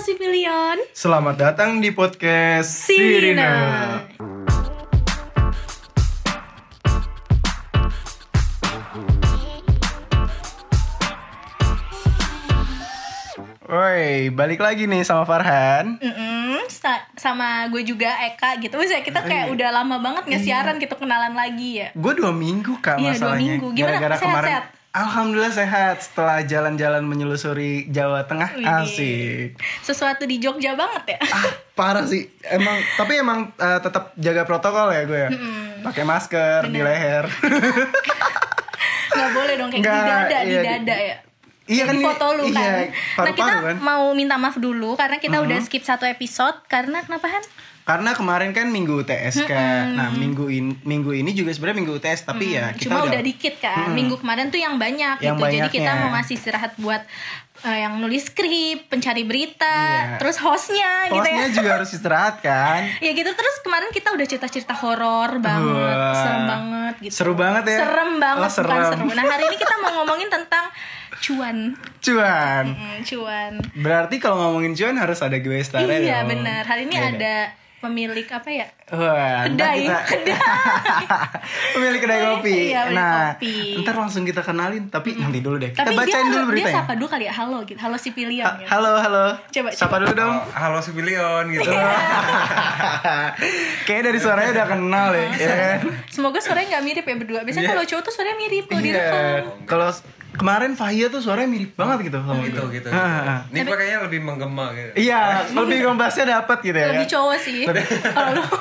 Sipilion. Selamat datang di podcast Sirina. Woi, balik lagi nih sama Farhan. Mm-mm, sa- sama gue juga Eka gitu. Maksudnya kita kayak Iya. udah lama banget nggak siaran gitu kenalan lagi ya. Gue dua minggu kak Iya, dua masalahnya. minggu. Gimana? Gara-gara Sehat, kemarin. sehat? Alhamdulillah sehat setelah jalan-jalan menyelusuri Jawa Tengah. Widih. Asik. Sesuatu di Jogja banget ya. Ah, parah sih. Emang tapi emang eh, tetap jaga protokol ya gue ya. Pakai masker di leher. Nggak boleh dong kayak di Nggak, dada, di iya. dada ya. Iya Kayak di kan, foto lu iya, kan. nah kita kan. mau minta maaf dulu karena kita udah skip satu episode karena kenapa Han? Karena kemarin kan minggu UTS kan. Nah, minggu ini minggu ini juga sebenarnya minggu UTS tapi ya kita Cuma udah, udah, dikit kan. Minggu kemarin tuh yang banyak Yang gitu. Jadi kita banyaknya. mau ngasih istirahat buat eh, yang nulis skrip, pencari berita, Iya. terus hostnya gitu ya. Hostnya juga harus istirahat kan. Ya gitu terus kemarin kita udah cerita-cerita horor banget, Wah. serem banget gitu. Seru banget ya? Serem banget Oh, serem. bukan seru. Nah, hari ini kita mau ngomongin tentang cuan. Cuan. Mm, cuan. Berarti kalau ngomongin cuan harus ada gue star Iya benar. Hari ini Iya, ada pemilik apa ya? Wah, Kedai. kita pemilik kedai kopi. Iya, pemilik nah, kopi. ntar langsung kita kenalin, tapi nanti dulu deh. Kita Tapi dia, bacain dulu dia beritanya. sapa dulu kali ya, halo gitu. Halo si pilihan Ha- gitu. Halo, halo. Coba, Sapa dulu dong. Oh, halo Sibilion gitu. Kayaknya dari suaranya udah kenal ya. ya kan? Semoga suaranya nggak mirip ya berdua. Biasanya Iya. kalau cowok tuh suaranya mirip kalau Iya. direkam. Kalau kemarin Fahia tuh suaranya mirip banget gitu sama gitu gue. gitu. Ah. Ini gue kayaknya lebih menggema gitu. Iya, lebih ngombasnya dapat gitu ya. Lebih cowok sih. Kalau lu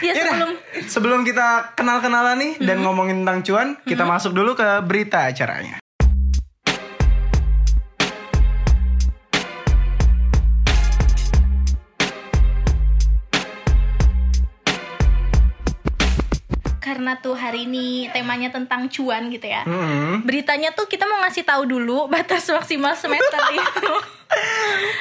Ya Yaudah, sebelum sebelum kita kenal-kenalan nih dan Hmm. ngomongin tentang cuan, kita masuk dulu ke berita acaranya. Karena tuh hari ini temanya tentang cuan gitu ya. Hmm. Beritanya tuh kita mau ngasih tahu dulu batas maksimal semester itu.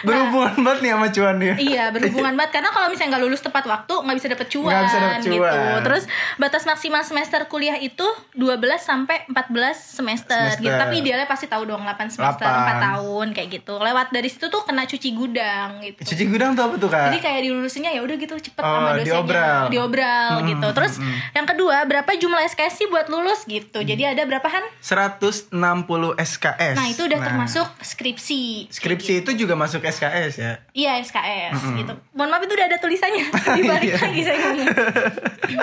Berhubungan banget nih sama cuan dia. Iya berhubungan banget karena kalau misalnya nggak lulus tepat waktu nggak bisa dapet cuan, Nggak bisa dapet gitu. cuan. Terus batas maksimal semester kuliah itu 12 sampai 14 semester, Semester. gitu. Tapi idealnya pasti tahu dong 8 semester, 8. 4 tahun kayak gitu. Lewat dari situ tuh kena cuci gudang gitu. Cuci gudang tuh apa tuh kak? Jadi kayak dilulusinnya ya udah gitu cepet Oh, sama dosennya. diobral. Diobral gitu. Terus yang kedua, berapa jumlah SKS sih buat lulus gitu. Jadi ada berapa Han? 160 SKS. Nah, itu udah Nah, termasuk skripsi. Skripsi itu juga masuk SKS ya. Iya SKS gitu. Mohon maaf itu udah ada tulisannya. Dibalik Iya. lagi saya ngomong.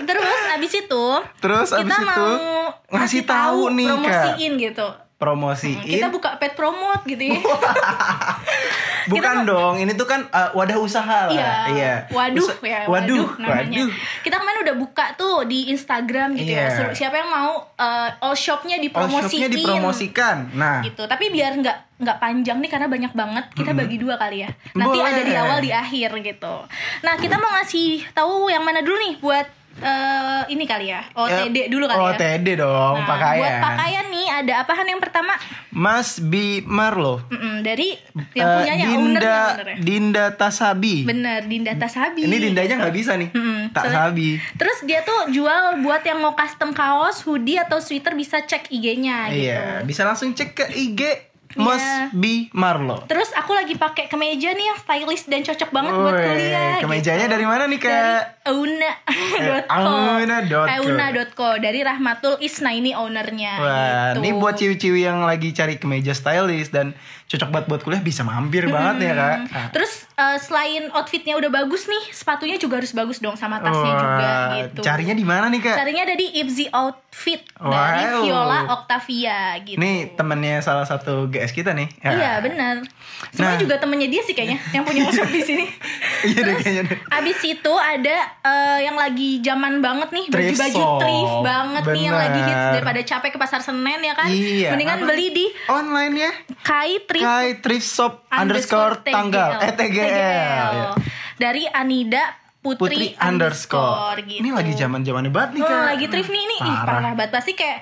Terus abis itu Terus kita abis itu mau ngasih tahu nih, Kak. promosiin gitu. Promosiin. Kita buka pet promote gitu ya. Bukan dong, ini tuh kan uh, wadah usaha lah. Iya. Waduh Usa- ya, waduh, waduh, namanya. waduh. Kita kemarin udah buka tuh di Instagram gitu ya. Iya. Siapa yang mau uh, all shopnya All dipromosiin. shopnya dipromosikan. Nah, gitu. Tapi biar nggak nggak panjang nih karena banyak banget, kita bagi dua kali ya. Nanti Boleh. ada di awal di akhir gitu. Nah kita mau ngasih tahu yang mana dulu nih buat eh, ini kali ya, OTD dulu kali ya. OTD dong, Nah, pakaian. Buat pakaian nih ada apa Han yang pertama? Mas B Marlo. Mm-mm, dari yang Eh, punyanya Dinda. Dinda Tasabi. Bener, Dinda Tasabi. Ini Dindanya nggak bisa nih. Mm-mm, Tasabi. Terus dia tuh jual buat yang mau custom kaos, hoodie atau sweater bisa cek IG-nya gitu. Iya, bisa langsung cek ke IG Mas Iya. B Marlo. Terus aku lagi pakai kemeja nih yang stylish dan cocok banget buat Woi, kuliah. kemejanya gitu. dari mana nih, Kak? Dari auna.co. auna.co. Auna.co dari Rahmatul Isna ini ownernya. Wah, gitu. ini buat ciwi-ciwi yang lagi cari kemeja stylish dan cocok banget buat kuliah bisa mampir banget ya, Kak. Ah. Terus eh, selain outfitnya udah bagus nih, sepatunya juga harus bagus dong sama tasnya Wah, juga gitu. Carinya di mana nih, Kak? Carinya ada di Ibzi Outfit dari Wow. Viola Octavia gitu. Nih temennya salah satu GS kita nih. Ya. Iya benar. Semuanya Nah. juga temennya dia sih kayaknya yang punya shop di sini. Iya deh kayaknya deh. abis itu ada eh, yang lagi zaman banget nih baju-baju thrift banget nih yang lagi hits Bener. daripada capek ke pasar Senen ya kan. Iya. Mendingan Apa? beli di Online ya. Kai Thrift Kai Thrift Shop underscore tanggal eh TGL. Ya. dari Anida Putri, Putri underscore. gitu. Ini lagi zaman zamannya banget nih Oh, kak. lagi thrift nih ini ih Parah. parah banget pasti kayak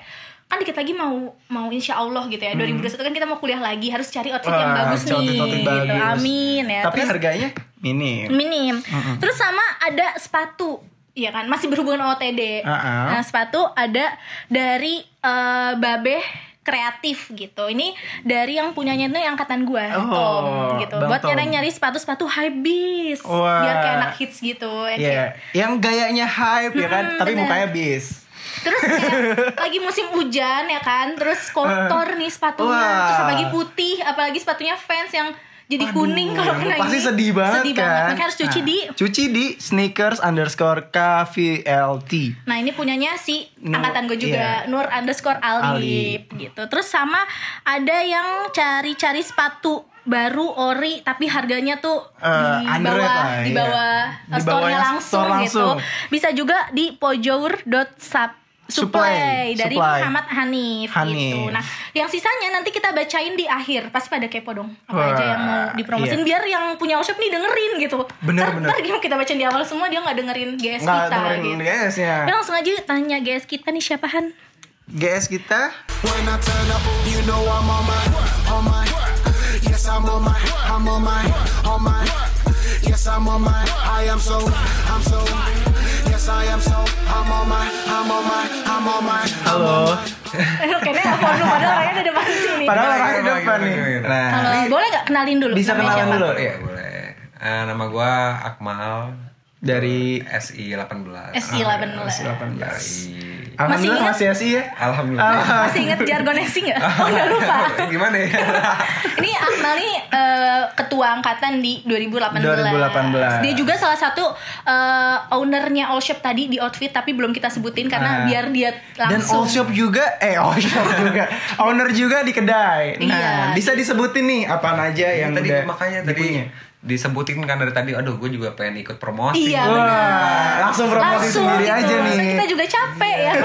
kan dikit lagi mau mau insya Allah gitu ya 2021 kan kita mau kuliah lagi harus cari outfit yang Hmm. Wah, bagus nih outfit gitu bagus. amin ya Tapi terus harganya minim. minim terus sama ada sepatu Iya kan masih berhubungan OTD Uh-uh. nah sepatu ada dari eh, Babeh kreatif gitu. Ini dari yang punyanya tuh yang angkatan gue, Oh, Tom gitu. Bang Buat nyari nyari sepatu-sepatu hypebeast, Wah. biar kayak anak hits gitu. yang Iya, kayak- yang gayanya hype ya kan, tapi bener. mukanya bis. Terus kayak lagi musim hujan ya kan, terus kotor nih sepatunya, Wah. terus apalagi putih, apalagi sepatunya fans yang jadi Aduh, kuning kalau kena pasti ini. sedih banget sedih kan. banget. Makanya harus cuci Nah, di cuci di sneakers underscore KVLT. Nah ini punyanya si Nur, angkatan gue juga iya. Nur underscore Alip gitu. Terus sama ada yang cari-cari sepatu baru ori tapi harganya tuh Eh, di underrated bawah lah, di iya. bawah Di uh, store-nya langsung, store gitu. langsung. Bisa juga di pojour.sap Supply Supply, dari supply. Muhammad Hanif, Hanif. gitu. Nah, yang sisanya nanti kita bacain di akhir. Pasti pada kepo dong. Apa Wah, aja yang mau dipromosin iya. biar yang punya workshop nih dengerin gitu. Bener, ntar, bener. ntar gimana kita bacain di awal semua dia nggak dengerin GS Nggak kita dengerin gitu. GS-nya. Udah langsung aja tanya GS kita nih siapa Han? GS kita When I turn up, you know I'm on my, on my. I'm on my, I'm on my, on my. Yes, I'm on my, I am so, I'm so. Yes, I am so, I'm on my, I'm on my, I'm on my. Halo. Kayaknya telepon lu padahal orangnya ada depan sini. Padahal orangnya depan nih. Nah, Halo, ini boleh nggak kenalin dulu? Bisa kenalan siapa? dulu. Iya boleh. Eh, nama gua Akmal dari SI 18. SI 18. Dari Alhamdulillah ingat? masih SI ya. Alhamdulillah. Masih inget jargon SI nggak? Oh nggak lupa. Gimana ya? Ini Akmal nih eh, ketua angkatan di 2018. 2018. Dia juga salah satu eh, ownernya All Shop tadi di outfit tapi belum kita sebutin karena Ah. biar dia Dan langsung. all shop juga, eh all shop juga, owner juga di kedai. Nah, Iya. bisa disebutin nih apa aja yang tadi udah makanya tadi dipunya. Disebutin kan dari tadi aduh gue juga pengen ikut promosi. Iya, Wah, benar. langsung promosi sendiri gitu. aja nih. Kita juga capek ya.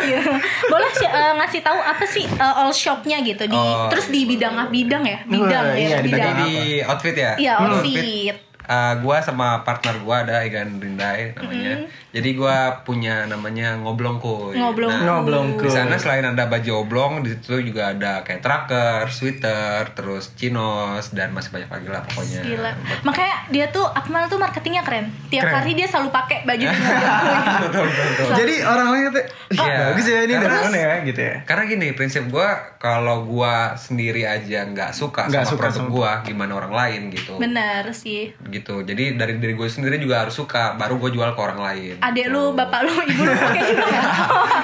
Iya. Boleh sih eh, ngasih tahu apa sih eh, all shopnya gitu di Oh, terus di bidang apa bidang ya? Bidang ya, iya, di Tadi bidang. di outfit ya? Iya, Hmm. outfit. Eh, gua sama partner gua ada Igan Rindai namanya. Jadi gua punya namanya Ngoblong Kuy. Ngoblong Nah, Ngoblong Di sana selain ada baju oblong, di situ juga ada kayak tracker, sweater, terus chinos dan masih banyak lagi lah pokoknya. Gila. Makanya dia tuh Akmal tuh marketingnya keren. Tiap Keren. hari dia selalu pakai baju di betul, betul, betul. Jadi orang lain tuh, "Ih, Iya. bagus ya ini dari Terus- mana ya gitu ya. Karena gini, prinsip gua kalau gua sendiri aja nggak suka Nggak sama suka produk sama- gua, gimana orang lain gitu. Benar sih. Gitu. Jadi dari diri gue sendiri juga harus suka, baru gue jual ke orang lain. Adek Gitu. lu, bapak lu, ibu lu pakai juga ya?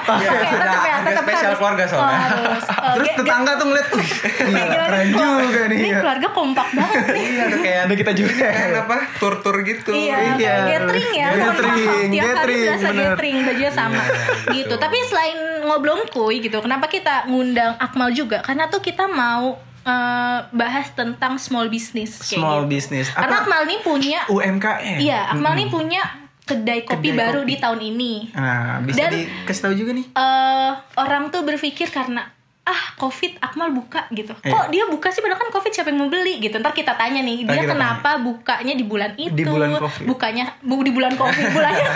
Oke, Iya, ada ya, tetep spesial harus. keluarga soalnya. Oh, harus. Oh, Terus tetangga tuh ngeliat, "Wih, ge- gila, keren juga nih. Ini keluarga kompak banget nih. Iya, ada kayak Ada kita juga. kayak apa? Tur-tur gitu. Iya, Iya. gathering ya. Gathering, tiap hari gathering, bener. gathering, bajunya sama, gitu. Tapi selain ngoblong kuy gitu, kenapa kita ngundang Akmal juga? Karena tuh kita mau eh, bahas tentang small business. kayak Small gitu. business. Karena Apa? Akmal nih punya, UMKM. iya, Akmal nih punya kedai kopi Kedai baru kopi. di tahun ini. Nah, bisa Dan- dikasih tahu juga nih. eh orang tuh berpikir karena ah covid Akmal buka gitu Iya. kok dia buka sih padahal kan covid siapa yang mau beli gitu ntar kita tanya nih Ntar dia kenapa bukanya di bulan itu Di bulan Covid. bukanya bu di bulan covid bulannya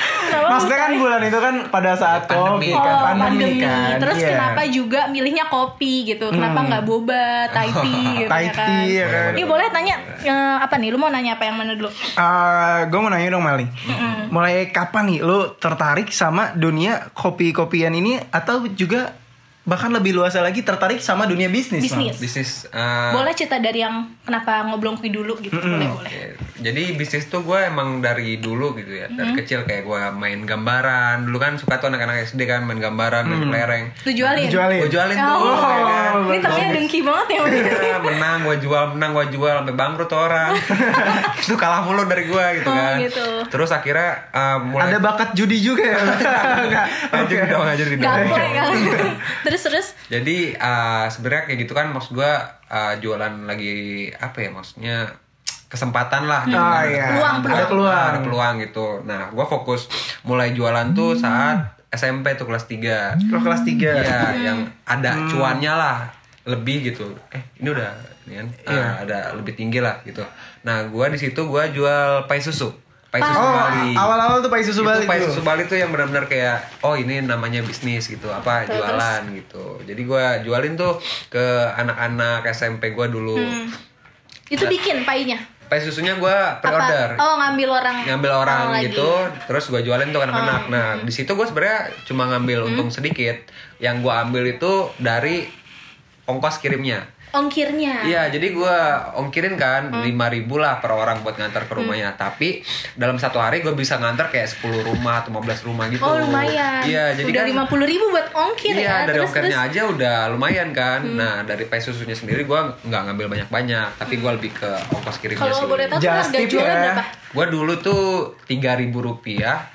Kenapa Maksudnya kan bulan itu kan pada saat Pandemi. COVID Oh, kan, pandemi. kan. Terus Iya. kenapa juga milihnya kopi gitu? Kenapa Hmm. nggak boba, Thai tea gitu Thai ya kan? tea, ya kan? Iya boleh tanya eh, apa nih? Lu mau nanya apa yang mana dulu? gue mau nanya dong Mali, mulai kapan nih lo tertarik sama dunia kopi-kopian ini atau juga bahkan lebih luas lagi tertarik sama dunia bisnis? Bisnis. Bisnis. eh, Boleh cerita dari yang kenapa ngoblong kui dulu gitu? Boleh boleh. Oke. Jadi bisnis tuh gue emang dari dulu gitu ya Dari kecil kayak gue main gambaran Dulu kan suka tuh anak-anak SD kan main gambaran, main kelereng Lu jualin? Dijualin. Gue jualin tuh Oh, ya kan. ini ternyata dengki banget ya. Iya, menang gue jual menang gue jual sampai bangkrut tuh orang itu kalah mulu dari gue gitu Oh, kan gitu. terus akhirnya uh, mulai Ada bakat judi juga ya? Enggak. Anjir dong, anjir dong. Kan. terus terus. Jadi uh, sebenarnya kayak gitu kan maksud gua uh, jualan lagi apa ya maksudnya kesempatan lah Ah, kan. iya. Peluang, Ada peluang. Ada peluang gitu. Nah, gua fokus mulai jualan tuh saat SMP tuh kelas 3. Lo kelas 3 Iya, yang ada cuannya lah lebih gitu. Eh, ini udah ini kan uh, Iya. ada lebih tinggi lah gitu. Nah, gua di situ gua jual pai susu. Pai susu Oh, Bali. awal-awal tuh Pai Susu Bali Pai susu Bali tuh yang benar-benar kayak oh ini namanya bisnis gitu apa Terus, jualan gitu jadi gua jualin tuh ke anak-anak SMP gua dulu Itu bikin painya. Pai susunya gue pre-order. Apa? Oh, ngambil orang. ngambil orang lagi. gitu terus gue jualin tuh anak-anak Oh, nah di situ gue sebenarnya cuma ngambil Hmm. untung sedikit yang gue ambil itu dari ongkos kirimnya Ongkirnya. Iya, jadi gue ongkirin kan Hmm. lima ribu lah per orang buat ngantar ke rumahnya. Tapi dalam satu hari gue bisa ngantar kayak 10 rumah atau 15 rumah gitu. Oh, lumayan. Iya, jadi Udah kan lima puluh ribu buat ongkir Iya, ya. dari terus, ongkirnya terus, Hmm. aja udah lumayan kan. Nah, dari pay susunya sendiri gue nggak ngambil banyak-banyak, tapi gue lebih ke ongkos kirimnya Kalau sih. boleh tahu harga jualnya ya. berapa? Gue dulu tuh tiga ribu rupiah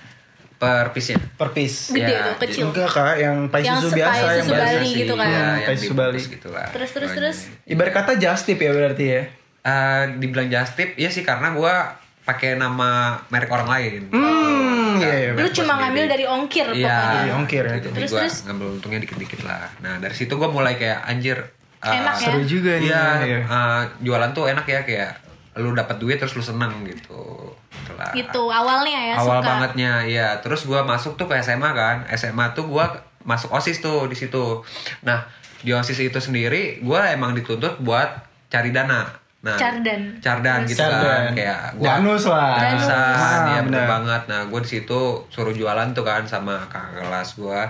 per piece-nya. Per piece. Gede Iya, tuh, kecil. Enggak kak, yang pai Yang susu biasa susu yang biasa Bali sih. gitu kan. Iya, yang pai susu Bali. gitu lah. Terus, terus, Pokoknya. terus. Ibarat kata just tip ya berarti ya. Eh, dibilang just tip, iya sih karena gue pakai nama merek orang lain. Hmm, iya, iya. Lu Merek gua cuma sendiri. ngambil dari ongkir Iya, pokoknya. Dari ongkir ya. Jadi Terus, gua terus? ngambil untungnya dikit-dikit lah. Nah dari situ gue mulai kayak anjir. uh, Enak ya? Seru juga nih. Iya, iya. uh, jualan tuh enak ya kayak lu dapat duit terus lu seneng gitu. Itulah. Gitu awalnya ya Awal suka. bangetnya, iya. Terus gua masuk tuh ke SMA kan. SMA tuh gua masuk OSIS tuh di situ. Nah, di OSIS itu sendiri gua emang dituntut buat cari dana. Nah, Cardan. Cardan gitu Cardan. kan. Kayak Danus lah. Danusan, Ah, ya bener bener. banget. Nah, gue di situ suruh jualan tuh kan sama kakak kelas gue.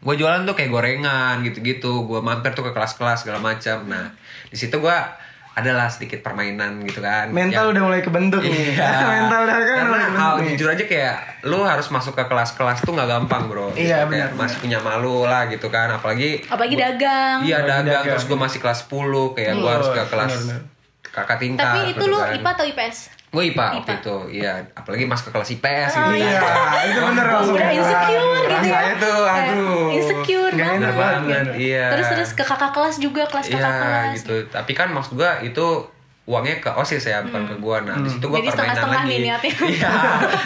Gue jualan tuh kayak gorengan gitu-gitu. Gue mampir tuh ke kelas-kelas segala macam. Nah, di situ gue adalah sedikit permainan gitu kan. Mental Yang- udah mulai kebentuk nih. Iya. Mental udah kan Karena mulai kebentuk nih. jujur aja kayak lu harus masuk ke kelas-kelas tuh nggak gampang bro. Iya, Kayak benar, Masih punya malu lah gitu kan. Apalagi Apalagi dagang. Iya Apalagi dagang, dagang. terus gue masih kelas 10 kayak gue Oh, harus ke kelas benar-benar. kakak tingkat. Tapi itu gitu lu kan. IPA atau IPS? Gue IPA, waktu IPA. itu, iya. Apalagi masuk ke kelas IPS Oh, gitu. Iya, itu bener Oh, langsung. udah insecure gitu ya. Kayak aduh. Insecure Nggak banget. enak banget, banget, gitu. iya. Terus terus ke kakak kelas juga, kelas kakak Iya kelas. gitu. Tapi kan maksud gue itu uangnya ke OSIS ya, bukan ke gue. Nah, di situ gue Hmm. Jadi permainan setengah-setengah lagi. Iya,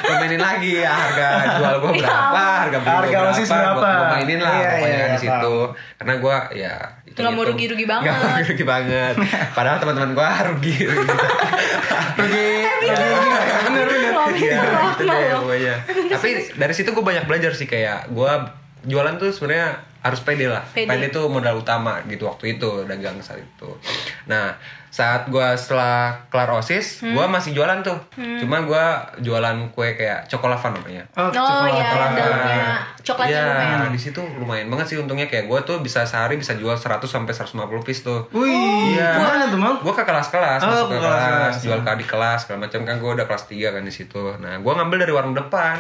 permainin lagi ya harga jual gue Ya berapa, harga beli Harga OSIS berapa, berapa. gue mainin lah Iya, pokoknya kan di iya, situ. Karena gue ya itu Nggak mau rugi-rugi banget. Nggak mau rugi-rugi banget. Padahal teman-teman gue rugi. rugi. Pergi. Bener bener. Iya, loh, itu deh loh. pokoknya. Tapi dari situ gue banyak belajar sih kayak gue jualan tuh sebenarnya harus pede lah. Pede. Pede, tuh modal utama gitu waktu itu dagang saat itu. Nah saat gue setelah kelar osis, Hmm. gue masih jualan tuh. Cuma gue jualan kue kayak cokolava namanya. Oh, Oh iya, yang dalamnya coklatnya Iya, lumayan. di situ lumayan banget sih untungnya kayak gue tuh bisa sehari bisa jual 100 sampai 150 piece tuh. Wih, Iya. gimana tuh mau? Gue ke kelas-kelas, Oh, masuk ke ke kelas, kelas-kelas. jual ke adik kelas, segala macam kan gue udah kelas 3 kan di situ. Nah, gue ngambil dari warung depan.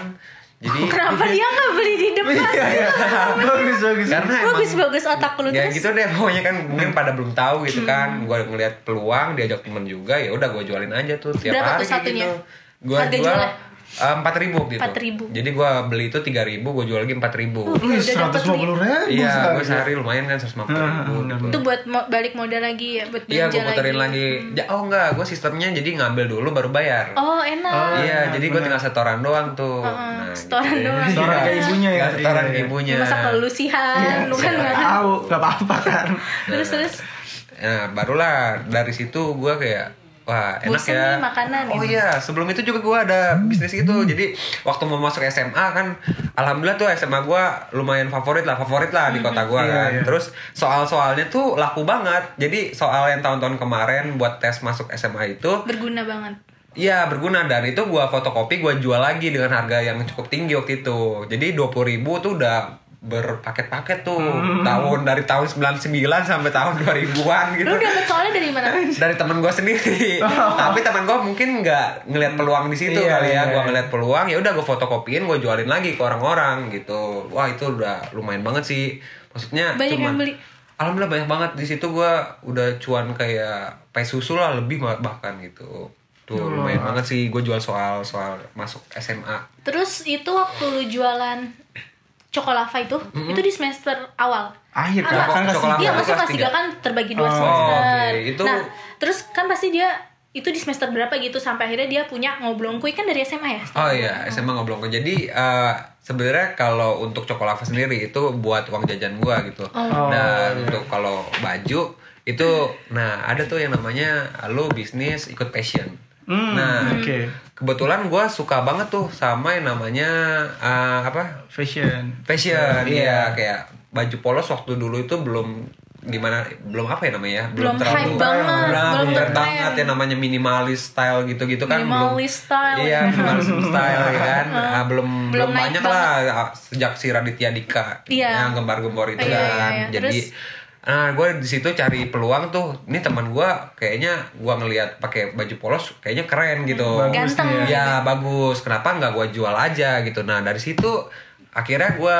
Jadi Kenapa dia nggak beli di depan? Iya, iya. Bagus bagus. karena emang bagus bagus otak lu ya terus. gitu deh pokoknya kan mungkin pada belum tahu gitu kan. Gue ngeliat peluang, diajak temen juga, ya udah gue jualin aja tuh tiap Berapa hari tuh kayak satunya? gitu. Gue Harga jual jualnya? Empat ribu gitu. 4.000. Jadi gue beli itu tiga ribu, gue jual lagi empat ribu. Wih, dapet seratus lima puluh ribu. Iya, gue sehari lumayan kan 150 ribu. gitu. Itu buat mo- balik modal lagi ya, buat Iya, belanja gue puterin lagi. Ya, oh enggak, gue sistemnya jadi ngambil dulu baru bayar. Oh enak. iya, benar, jadi gue tinggal setoran doang tuh. Heeh, Nah, setoran gitu. doang. Setoran Iya. ke ibunya ya? Setoran Iya, ke iya. ibunya. Masa lu sihan, lu kan nggak. Tahu, nggak apa-apa kan. Terus terus Nah, barulah dari situ gue kayak wah enak Bosen ya. nih makanan oh ya. iya, sebelum itu juga gue ada bisnis gitu. Jadi waktu mau masuk SMA kan, alhamdulillah tuh SMA gue lumayan favorit lah, favorit lah di kota gue Iya, kan. iya. Terus soal-soalnya tuh laku banget. Jadi soal yang tahun-tahun kemarin buat tes masuk SMA itu berguna banget. Iya berguna dan itu gua fotokopi gua jual lagi dengan harga yang cukup tinggi waktu itu. Jadi 20.000 ribu tuh udah berpaket-paket tuh tahun dari tahun 99 sampai tahun 2000-an gitu. Lu dapet soalnya dari mana? Dari temen gua sendiri. Tapi temen gua mungkin nggak ngelihat peluang di situ Iya, kali ya. iya, Gua iya. ngelihat peluang ya udah gua fotokopiin gua jualin lagi ke orang-orang gitu. Wah, itu udah lumayan banget sih. Maksudnya Banyak cuma yang beli. Alhamdulillah banyak banget di situ gua udah cuan kayak pay susu lah lebih bahkan gitu. Tuh lumayan banget sih gue jual soal soal masuk SMA. Terus itu waktu lu jualan Cokolava itu, itu di semester awal. Akhir kan, kan Cokolava. Iya, maksudnya kelas kelas tiga. 3 kan terbagi dua Oh, semester. oke. Itu- Nah, terus kan pasti dia itu di semester berapa gitu sampai akhirnya dia punya ngoblong kue kan dari SMA ya? Oh iya, SMA ngobrol Jadi eh, sebenarnya kalau untuk Cokolava sendiri itu buat uang jajan gua gitu. Oh. Dan untuk kalau baju itu nah ada tuh yang namanya lu bisnis ikut passion. Hmm, nah, oke. kebetulan gua suka banget tuh sama yang namanya eh, apa? Fashion. Fashion. Iya. Iya, kayak baju polos waktu dulu itu belum gimana belum apa ya namanya Belum hype banget, belum, belum belum ngetren. banget ya namanya minimalis style gitu-gitu kan Minimalis belum style. iya minimalis style ya kan Ah, belum Belum belum banyak lah ah, sejak si Raditya Dika Iya. yang gembar-gembor itu Iya, iya, kan iya. jadi Terus? Nah, gue di situ cari peluang tuh. Ini teman gue kayaknya gue ngelihat pakai baju polos kayaknya keren gitu. Bagus Ganteng. nih Ya bagus. Kenapa nggak gue jual aja gitu? Nah dari situ akhirnya gue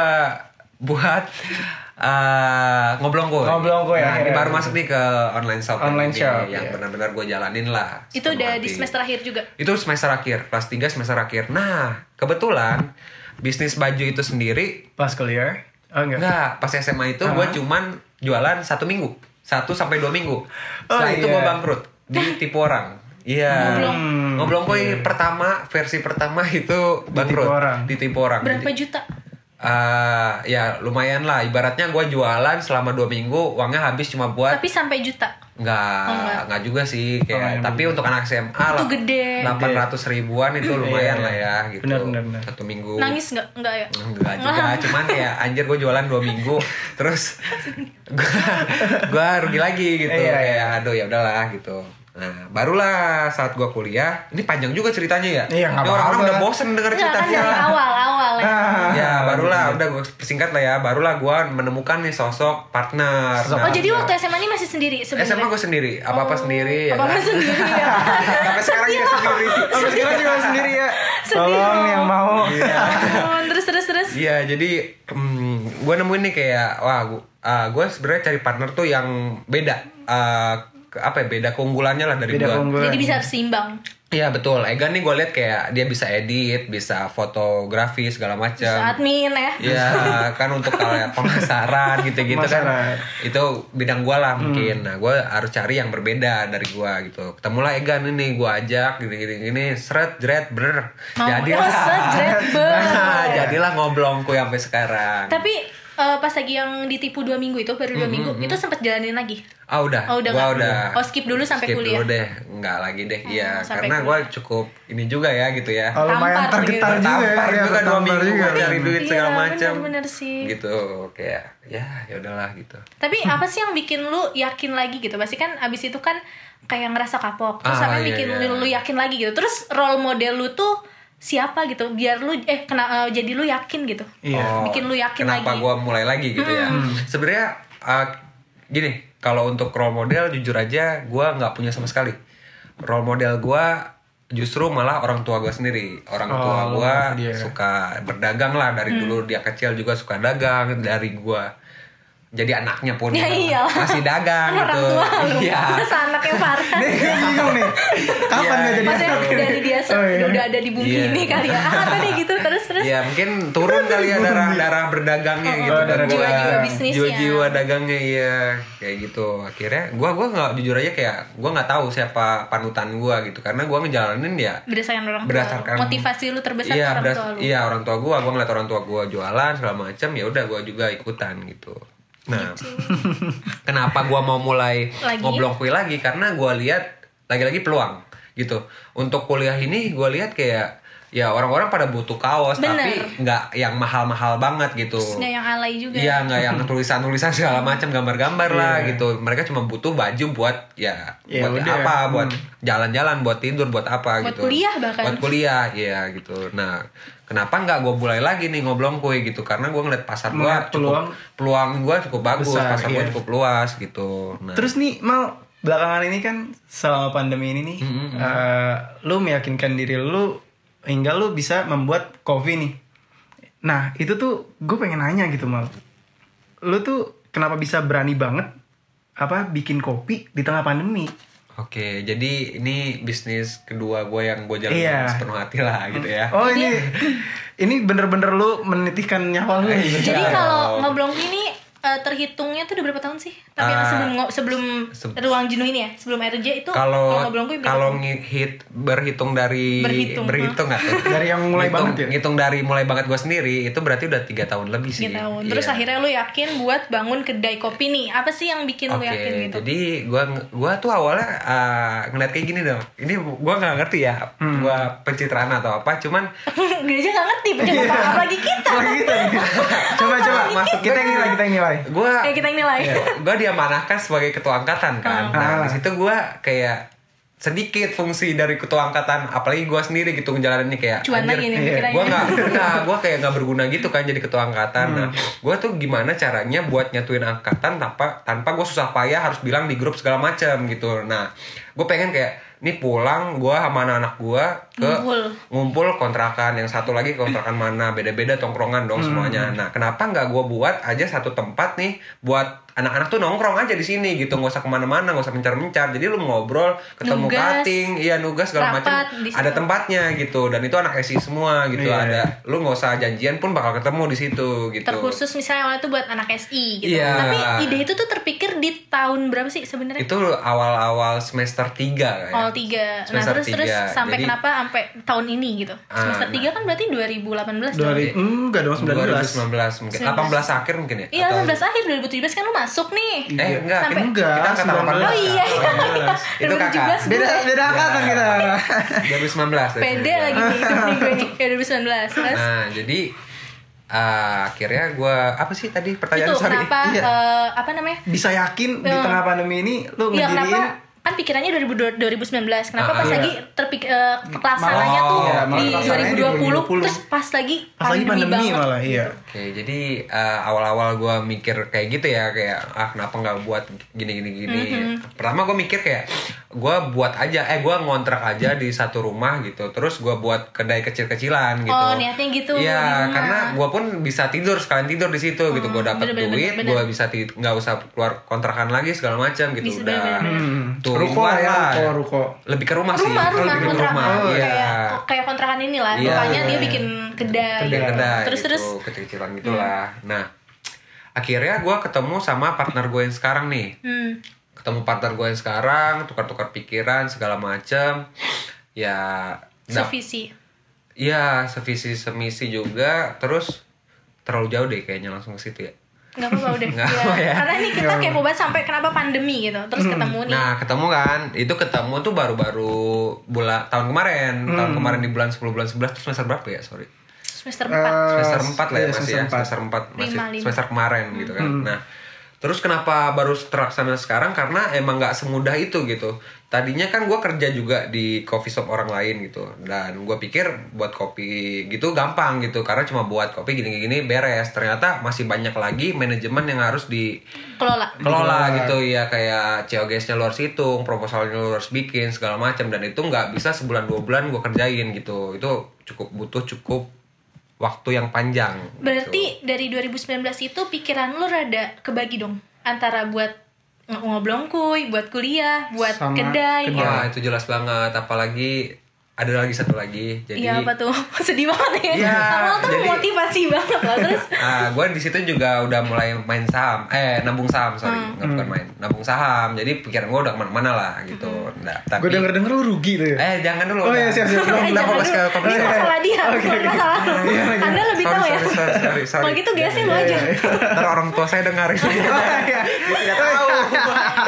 buat eh ngoblong gue. Ngoblong Gue Nah, ini baru masuk nih ke online shop. Online ini, shop, yang iya. benar-benar gue jalanin lah. Itu udah di semester akhir juga. Itu semester akhir, kelas 3 semester akhir. Nah kebetulan bisnis baju itu sendiri Pas kuliah? Oh enggak. Enggak, pas SMA itu gue Ah. cuman jualan satu minggu, satu sampai dua minggu. Oh, Setelah itu iya. gue bangkrut, ditipu orang. Iya. Ngoblong. Ngoblong koi iya. pertama versi pertama itu bangkrut. orang. Ditipu orang. Berapa Jadi, juta? Eh, ya lumayan lah. Ibaratnya gue jualan selama dua minggu, uangnya habis cuma buat Tapi sampai juta. Enggak, Oh, enggak. enggak juga sih Oh, kayak enggak tapi juga. untuk anak SMA Itu lah, gede. 800 ribuan itu lumayan Iya, lah ya gitu. benar, benar, benar. Satu minggu. Nangis nggak? Enggak ya? Enggak juga, cuman ya anjir gue jualan dua minggu terus gue gue rugi lagi gitu Iya, kayak iya. aduh ya udahlah gitu. Nah, barulah saat gue kuliah, ini panjang juga ceritanya ya. Iya, Ini orang-orang apa-apa. udah bosen denger Enggak kan ceritanya. dari awal awal ya. Ah, ya, barulah udah gue persingkat lah ya. Barulah gue menemukan nih sosok partner. Sosok- Oh jadi waktu SMA ini masih sendiri sebenarnya? SMA gue sendiri, apa-apa sendiri ya. Apa apa kan? sendiri ya? Sampai sekarang juga sendiri. Sampai sekarang juga sendiri ya. Tolong yang mau. Oh, terus terus terus. Iya, jadi hmm, gue nemuin nih kayak wah gue sebenarnya cari partner tuh yang beda. Eh, ke- apa ya beda keunggulannya lah dari Beda keunggulan. Jadi bisa seimbang. Iya betul. Egan nih gue liat kayak dia bisa edit, bisa fotografi segala Bisa macam. admin ya. Iya kan untuk kayak pemasaran gitu-gitu kan itu bidang gue lah mungkin. Nah gue harus cari yang berbeda dari gue gitu. Ketemulah Egan ini gue ajak gini-gini gini seret jret. Mau Jadilah. sejret banget. Nah, jadilah ngoblongku sampai sekarang. Tapi eh, pas lagi yang ditipu dua minggu itu baru dua minggu itu sempat jalanin lagi. Ah udah, Oh, udah gua udah. Oh, skip dulu sampai skip kuliah. dulu deh, nggak lagi deh, iya. sampai Karena kuliah. gue cukup ini juga ya gitu ya. Oh, lumayan tergetar gitu. juga ya. Tampar Iya, juga dua minggu juga. cari duit Iya, segala macam. bener-bener sih. Gitu, kayak ya ya udahlah gitu. Tapi apa sih yang bikin lu yakin lagi gitu? Pasti kan abis itu kan kayak ngerasa kapok. Terus Ah, apa yang iya, bikin iya. lu, lu yakin lagi gitu? Terus role model lu tuh siapa gitu? Biar lu eh kena eh, jadi lu yakin gitu. Iya. Bikin lu yakin kenapa lagi. gue mulai lagi gitu ya? Sebenarnya uh, gini, kalau untuk role model jujur aja gue nggak punya sama sekali. Role model gue justru malah orang tua gue sendiri. Orang Oh, tua gue dia. suka berdagang lah dari Hmm. dulu dia kecil juga suka dagang dari gue. Jadi anaknya pun Ya iyalah. masih dagang Kan orang gitu. tua lu. Iya. Masa anak yang parah. Nih, gue bingung nih. Kapan Iya. gak jadi Maksudnya anak dari dia Oh, iya. udah ada di bumi Iya. ini kali ya. Ah, tadi gitu terus terus. Ya mungkin turun kali ya darah darah berdagangnya gitu Oh, darah gua. jiwa-jiwa bisnisnya. Jiwa-jiwa dagangnya iya kayak gitu. Akhirnya gua gua nggak jujur aja kayak gua nggak tahu siapa panutan gua gitu karena gua ngejalanin ya Berdasarkan orang tua. berdasarkan Motivasi lu terbesar iya, orang tua lu. Iya, orang tua gua, gua ngeliat orang tua gua jualan segala macam ya udah gua juga ikutan gitu. Nah, kenapa gua mau mulai Lagi? ngoblong kuy lagi karena gua lihat lagi-lagi peluang gitu. Untuk kuliah ini gua lihat kayak ya orang-orang pada butuh kaos Bener. tapi nggak yang mahal-mahal banget gitu. Nggak yang alay juga. Iya nggak yang tulisan-tulisan segala macam gambar-gambar lah gitu. Mereka cuma butuh baju buat ya, Ya buat udah. apa? Buat Hmm. jalan-jalan, buat tidur, buat apa Buat gitu. kuliah bahkan. Buat kuliah, iya gitu. Nah, kenapa nggak gue mulai lagi nih ngoblong kue gitu? Karena gue ngeliat pasar gue cukup peluang peluang gue cukup bagus, besar, pasar gue iya. cukup luas gitu. Nah, Terus nih mal belakangan ini kan selama pandemi ini nih, Mm-hmm. eh, lu meyakinkan diri lu hingga lu bisa membuat kopi nih. Nah itu tuh gue pengen nanya gitu mal, lu tuh kenapa bisa berani banget apa bikin kopi di tengah pandemi? Oke, jadi ini bisnis kedua gue yang gue jalan Iya. sepenuh hati lah gitu ya. Oh ini ini bener-bener lu menitihkan nyawa lu. gitu. Jadi Iya kalau dong. ngoblong ini eh, terhitungnya tuh udah berapa tahun sih? Tapi yang Ah, sebelum sebelum se- ruang jenuh ini ya, sebelum RJ itu Kalau kalau ngehit berhitung dari Berhitung, berhitung nggak tuh? Dari yang mulai Ngitung- banget ya? Ngitung dari mulai banget gue sendiri itu berarti udah tiga tahun lebih sih. Tiga tahun. Terus Iya. akhirnya lu yakin buat bangun kedai kopi nih. Apa sih yang bikin lu Oke, yakin gitu? jadi gua gua tuh awalnya uh, ngeliat kayak gini dong. Ini gua nggak ngerti ya, Hmm. gua pencitraan atau apa, cuman Gue aja gak ngerti Iya. penyebab apa lagi kita. Gitu. coba coba Masuk kita ini lah kita ini lah. Nilai. gue Kayak kita ini lah ya. gue diamanahkan sebagai ketua angkatan kan. Ah. Nah, di situ gue kayak sedikit fungsi dari ketua angkatan, apalagi gue sendiri gitu ngejalaninnya kayak Cuan lagi nih iya. gue nggak nggak gue kayak nggak berguna gitu kan jadi ketua angkatan nah gue tuh gimana caranya buat nyatuin angkatan tanpa tanpa gue susah payah harus bilang di grup segala macam gitu nah gue pengen kayak ini pulang gue sama anak-anak gue ke Ngumpul. ngumpul kontrakan. Yang satu lagi kontrakan mana? Beda-beda tongkrongan dong semuanya. Nah kenapa nggak gue buat aja satu tempat nih buat anak-anak tuh nongkrong aja di sini gitu nggak usah ke mana-mana nggak usah mencar-mencar jadi lu ngobrol ketemu Nugas. cutting iya nugas segala macam ada tempatnya gitu dan itu anak SI semua gitu Iya. ada lu nggak usah janjian pun bakal ketemu di situ gitu terkhusus misalnya awalnya tuh buat anak SI gitu. Iya. Tapi ide itu tuh terpikir di tahun berapa sih sebenarnya? itu awal-awal semester 3 kayak Awal tiga. Nah Semester terus terus tiga. sampai Jadi- kenapa sampai tahun ini gitu? Ah, Semester nah. tiga kan berarti 2018 dong. Dari enggak dong 19. 2019 mungkin 19. 18 akhir mungkin ya Iya, Atau- 18 akhir 2017 kan lu masuk nih. eh enggak Sampai- kita, Enggak, kita angkatan 19. 18 Oh iya, iya. itu kakak 2017 Beda beda angkatan kita. 2019 Pede lagi nih gue nih. Ya 2019. Terus nah jadi ah, akhirnya gue apa sih tadi pertanyaan itu sorry kenapa Iya. eh, apa namanya? Bisa yakin di Eh. tengah pandemi ini lu Iya ngediriin kenapa kan pikirannya 2000 2019 kenapa Ah, pas iya. lagi terpik eh, pelaksananya Malah- tuh iya, di pelaksananya di 2020, 2020. terus pas lagi pas lagi pandemi banget. malah iya. Oke, jadi eh, awal-awal gue mikir kayak gitu ya, kayak ah kenapa nggak buat gini-gini gini. Mm-hmm. Pertama gue mikir kayak gue buat aja, eh gue ngontrak aja di satu rumah gitu, terus gue buat kedai kecil-kecilan gitu. Oh, niatnya gitu, Iya, rumah. karena gue pun bisa tidur sekalian tidur di situ gitu, gue dapat bener, bener, duit, gue bisa nggak usah keluar kontrakan lagi segala macam gitu. Bisa, Udah bener, bener, Hmm. tuh ruko lah ya, ruko, ruko. Lebih ke rumah, sih, rumah rumah lebih ke kontrakan rumah. Oh, Iya. kayak kayak kontrakan ini lah Iya. rupanya dia bikin kedai, Kedai. kedai terus gitu, terus kecil-kecilan gitulah. Nah, akhirnya gue ketemu sama partner gue yang sekarang nih. hmm, Ketemu partner gue yang sekarang, tukar-tukar pikiran segala macem. Ya, dap- sevisi Iya, sevisi semisi juga. Terus terlalu jauh deh kayaknya langsung ke situ ya. nggak apa-apa udah Nggak ya. apa ya. karena ini kita kepo banget sampai kenapa pandemi gitu terus ketemu nih Nah, ketemu kan. Itu ketemu tuh baru-baru bulan tahun kemarin. Tahun kemarin di bulan 10 bulan 11 terus semester berapa ya? Sorry. semester Eh, 4 semester 4 lah ya iya, masih semester ya empat. semester 4 masih Lima, lima. semester kemarin gitu kan nah terus kenapa baru terlaksana sekarang? Karena emang nggak semudah itu gitu. Tadinya kan gue kerja juga di coffee shop orang lain gitu. Dan gue pikir buat kopi gitu gampang gitu. Karena cuma buat kopi gini-gini beres. Ternyata masih banyak lagi manajemen yang harus di kelola. Kelola gitu. Ya kayak COGS-nya lu harus hitung, proposalnya lu harus bikin segala macam. Dan itu nggak bisa sebulan dua bulan gue kerjain gitu. Itu cukup butuh cukup waktu yang panjang. gitu. berarti dari 2019 itu pikiran lu rada kebagi dong antara buat ng- ngoblongkuy buat kuliah buat Sama kedai kedai. gitu. Wah itu jelas banget. Apalagi ada lagi satu lagi. Jadi Iya apa tuh sedih banget ya. Iya, Awal tuh jadi- motivasi banget loh terus. Ah, gue di situ juga udah mulai main saham, eh nabung saham sorry, Hmm. nggak bukan main, nabung saham. Jadi pikiran gue udah ke mana-mana lah gitu. Hmm. Nah, tapi, Gue denger denger lu rugi tuh ya. eh jangan dulu. Oh, iya, udah. siap, siap. Belum, Eh, udah jangan fokus ke kopi Ini masalah dia, bukan masalah lu. Anda lebih Sorry, tahu ya. sorry, sorry. Kalau gitu gasnya lu aja. Ntar orang tua saya dengar ini. Tidak tahu.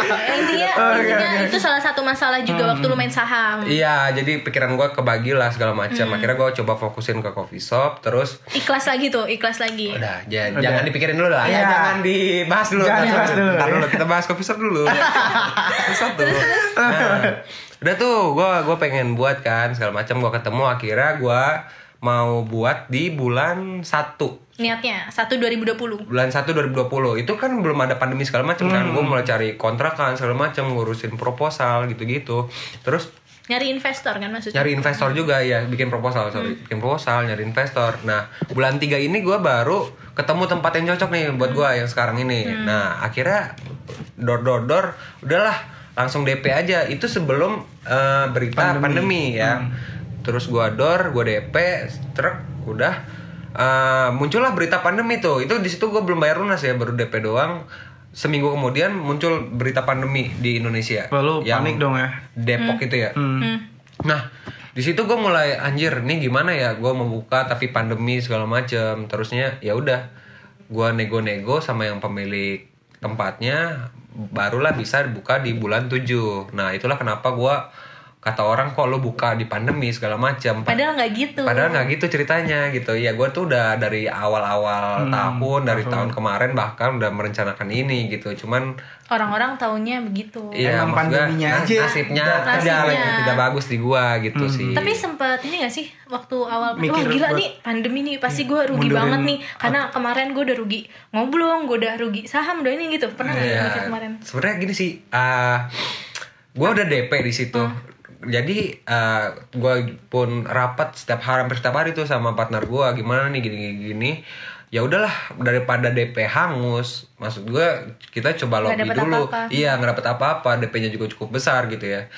Ya, intinya intinya itu salah satu masalah juga waktu lu main saham. Iya, jadi pikiran gue kebagi lah segala macam. Akhirnya gue coba fokusin ke coffee shop, terus Ikhlas lagi tuh, ikhlas lagi. udah, ja- Udah. jangan dipikirin dulu lah. Iya. Ya, jangan dibahas dulu. Jangan dibahas dulu. Ntar dulu kita bahas coffee shop dulu. coffee shop dulu. Nah, udah tuh, gue gue pengen buat kan segala macam. Gue ketemu akhirnya gue mau buat di bulan 1 Niatnya 1 2020. bulan 1 2020 itu kan belum ada pandemi segala macam kan gue mulai cari kontrakan segala macam ngurusin proposal gitu-gitu terus Nyari investor kan maksudnya. nyari investor juga ya bikin proposal sorry. Bikin proposal nyari investor. Nah bulan 3 ini gue baru ketemu tempat yang cocok nih buat gue yang sekarang ini. Nah akhirnya dor dor dor udahlah langsung DP aja. Itu sebelum eh, berita pandemi, ya. Terus gue dor gue DP truk udah. Eh, muncullah berita pandemi tuh. Itu di situ gue belum bayar lunas ya baru DP doang seminggu kemudian muncul berita pandemi di Indonesia. Wah, lu Yang panik dong ya. Depok itu ya? Hmm. Nah, di situ gue mulai anjir nih gimana ya? Gue mau buka tapi pandemi segala macem. Terusnya ya udah. Gue nego-nego sama yang pemilik tempatnya barulah bisa buka di bulan 7 nah itulah kenapa gue kata orang kok lo buka di pandemi segala macam? Padahal nggak gitu. Padahal nggak gitu ceritanya gitu. Ya gue tuh udah dari awal-awal tahun, dari tahun kemarin bahkan udah merencanakan ini gitu. Cuman orang-orang taunya begitu. Iya Emang gua, pandeminya nas- aja. nasibnya udah tidak Nasibnya. tidak bagus di gua gitu sih. tapi sempet ini gak sih waktu awal Mikir wah gila buat- nih pandemi nih. Pasti gue rugi mundurin banget nih. karena kemarin gue udah rugi ngoblong gue udah rugi saham udah ini gitu. Pernah nggak Iya. mikir kemarin? Sebenarnya gini sih, uh, gue udah DP di situ. Jadi uh, gue pun rapat setiap hari hampir setiap hari tuh sama partner gue gimana nih gini gini, gini. Ya udahlah daripada DP hangus, maksud gue kita coba lobby dulu. apa-apa. Iya nggak dapet apa-apa, DP-nya juga cukup besar gitu ya.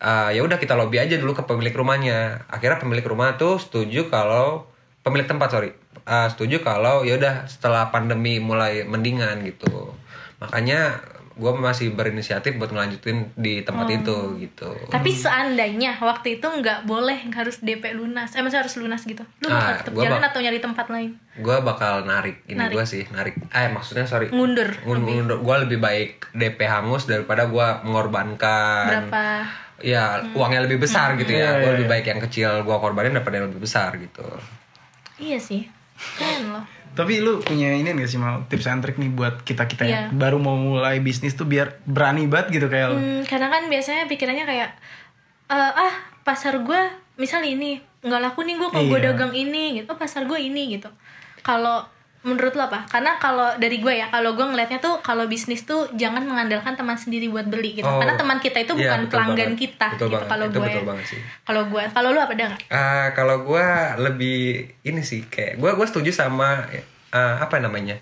Uh, ya udah kita lobby aja dulu ke pemilik rumahnya. Akhirnya pemilik rumah tuh setuju kalau pemilik tempat sorry, Uh, setuju kalau ya udah setelah pandemi mulai mendingan gitu. Makanya gue masih berinisiatif buat ngelanjutin di tempat Oh. itu gitu. tapi seandainya waktu itu nggak boleh harus DP lunas eh maksudnya harus lunas gitu lu bakal Ah, tetap gua jalan bak- atau nyari tempat lain Gue bakal narik ini Narik. gue sih narik. Eh maksudnya sorry. ngundur Ngun- ngundur. Gue lebih baik DP hangus daripada gue mengorbankan. berapa Ya uangnya lebih besar gitu ya. Iya, Gue iya, lebih baik yang kecil gue korbanin daripada yang lebih besar gitu. iya sih keren loh Tapi lu punya ini gak sih mau tips and trick nih buat kita kita Iya. yang baru mau mulai bisnis tuh biar berani banget gitu kayak lu. Hmm, karena kan biasanya pikirannya kayak eh, ah pasar gue misal ini nggak laku nih gue kalau gue Iya. dagang ini gitu oh, pasar gue ini gitu kalau menurut lo apa karena kalau dari gue ya kalau gue ngelihatnya tuh kalau bisnis tuh jangan mengandalkan teman sendiri buat beli gitu Oh, karena teman kita itu iya, bukan betul pelanggan banget. kita Betul gitu banget. kalau gue betul banget sih. kalau gue kalau lu apa ada nggak Ah, kalau gue lebih ini sih kayak gue gue setuju sama ah, apa namanya